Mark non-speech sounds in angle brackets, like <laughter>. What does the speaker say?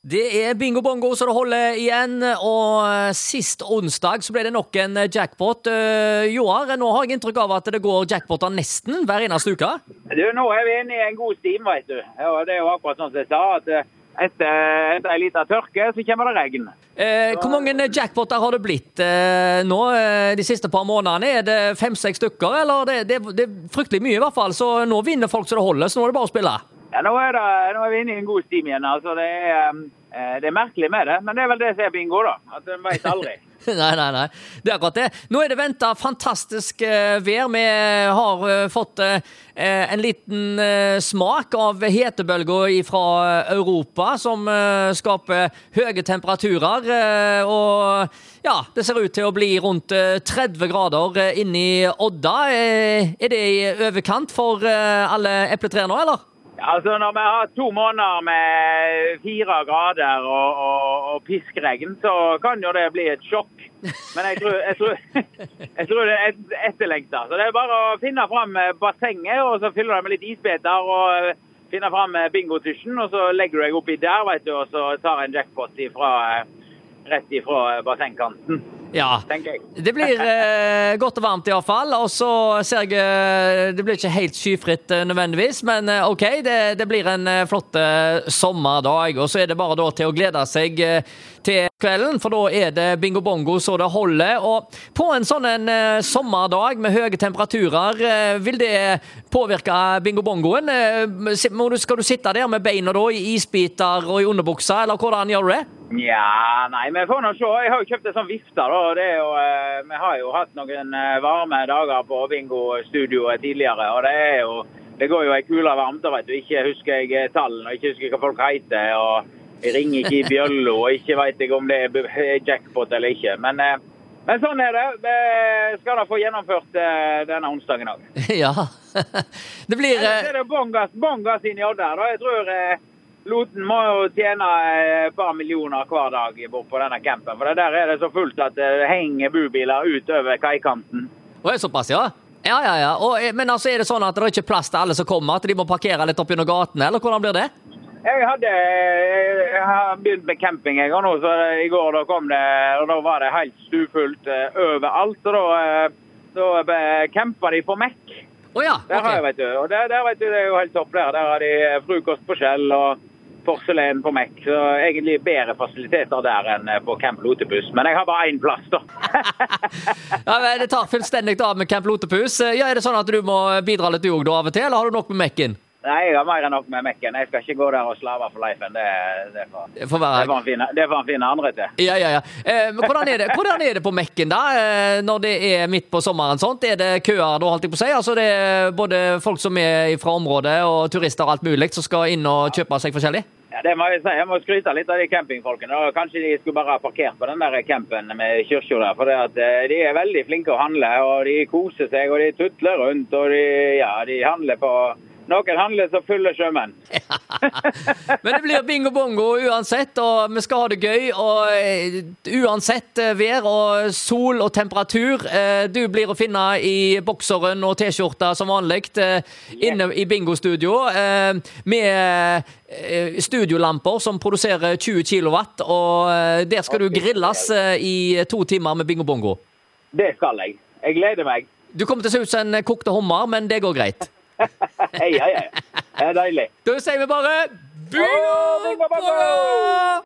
Det er bingo bongo så det holder igjen, og sist onsdag så ble det nok en jackpot. Uh, Joar, nå har jeg inntrykk av at det går jackpoter nesten hver eneste uke? Du, Nå er vi inne i en god stim, vet du. Og det er jo akkurat sånn som jeg sa. at eh, etter, etter en liten tørke, så kommer det regn. Eh, hvor mange jackpoter har det blitt eh, nå eh, de siste par månedene? Er det fem-seks stykker, eller? Det, det, det, er fryktelig mye, i hvert fall. Så nå vinner folk så det holder, så nå er det bare å spille. Ja, nå er, det, nå er vi inne i en god stim igjen. altså det er, eh, det er merkelig med det, men det er vel det som er bingo, da. At En veit aldri. <laughs> nei, nei, nei. Det er akkurat det. Nå er det venta fantastisk uh, vær. Vi har uh, fått uh, en liten smak av hetebølger fra Europa som skaper høye temperaturer. og ja, det ser ut til å bli rundt 30 grader inne i Odda. er det i overkant for alle epletrær nå, eller? Altså Når vi har to måneder med fire grader og, og, og piskregn, så kan jo det bli et sjokk. Men jeg tror, jeg tror, <laughs> jeg tror det er etterlengta. Så det er bare å finne fram bassenget og så fylle det med litt isbiter. og Finne fram bingotusjen, og så legger du deg oppi der vet du, og så tar en jackpot ifra, rett ifra bassengkanten. Ja. Det blir eh, godt og varmt iallfall. Og så ser jeg eh, Det blir ikke helt skyfritt eh, nødvendigvis, men eh, OK. Det, det blir en flott sommerdag. Og så er det bare da til å glede seg til kvelden, for da er det bingo bongo så det holder. Og på en sånn en sommerdag med høye temperaturer, vil det påvirke bingo bongoen? skal du sitte der med beina da i isbiter og i underbuksa, eller hvordan gjør du det? Nja, nei, vi får nå se. Jeg har jo kjøpt en sånn vifte. da. Det er jo, eh, vi har jo hatt noen eh, varme dager på bingostudioet tidligere. og det er jo det går jo ei kule varmt. vet du. Ikke husker jeg eh, tallene og ikke husker hva folk heter. og Jeg ringer ikke i bjølla og ikke vet jeg om det er jackpot eller ikke. Men, men sånn er det. Vi skal da få gjennomført denne onsdagen òg. <laughs> Ja. <laughs> Det blir Så er det bånn gass inn i Odda. Jeg tror Loten må jo tjene et par millioner hver dag bort på denne campen. For der er det så fullt at det henger bubiler utover kaikanten. Er såpass, ja? Ja, ja, ja. Og, eh, men altså, er det sånn at det er ikke plass til alle som kommer? At de må parkere litt opp gjennom gatene, eller hvordan blir det? Jeg hadde jeg har begynt med camping jeg nå, så i går da kom det, og da var det helt stufullt overalt. Og da, da campa de på Mekk. Oh, ja. Der, okay. har jeg, vet du, og der, der vet du, det er jo helt topp der. Der har de frokost på skjell. og porselen på Mek. Så egentlig bedre fasiliteter der enn på Camp Lotepus. Men jeg har bare én plass, da. <laughs> ja, men Det tar fullstendig av med Camp Lotepus. Ja, er det sånn at du må bidra litt du òg av og til, eller har du nok med Mekken? Nei, jeg har mer enn nok med Mekken. Jeg skal ikke gå der og slave for leifen. Det, det, får, det, får være... det, får finne, det får han finne andre til. Ja, ja, ja. Eh, men hvordan er, det, hvordan er det på Mekken, da? Eh, når det er midt på sommeren sånt? Er det køer da, holdt jeg på å si? Altså det er både folk som er fra området og turister og alt mulig som skal inn og kjøpe seg forskjellig? Ja, det må Jeg si. Jeg må skryte litt av de campingfolkene. Kanskje de skulle bare ha parkert på den der campen med kirka der. For eh, de er veldig flinke å handle, og de koser seg og de tutler rundt. Og de, ja, de handler på noen handler som fulle sjømenn. <laughs> Men det blir bingo bongo uansett, og vi skal ha det gøy. Og eh, uansett eh, vær og sol og temperatur. Eh, du blir å finne i bokseren og T-skjorta som vanlig inne i bingostudio med studiolamper som produserer 20 kW, og der skal du grilles i to timer med bingo bongo. Det skal jeg. Jeg gleder meg. Du kommer til å se ut som en kokte hummer, men det går greit. <laughs> Hei, hei, hei. Det er deilig. Da sier vi bare bingo! bingo, bingo!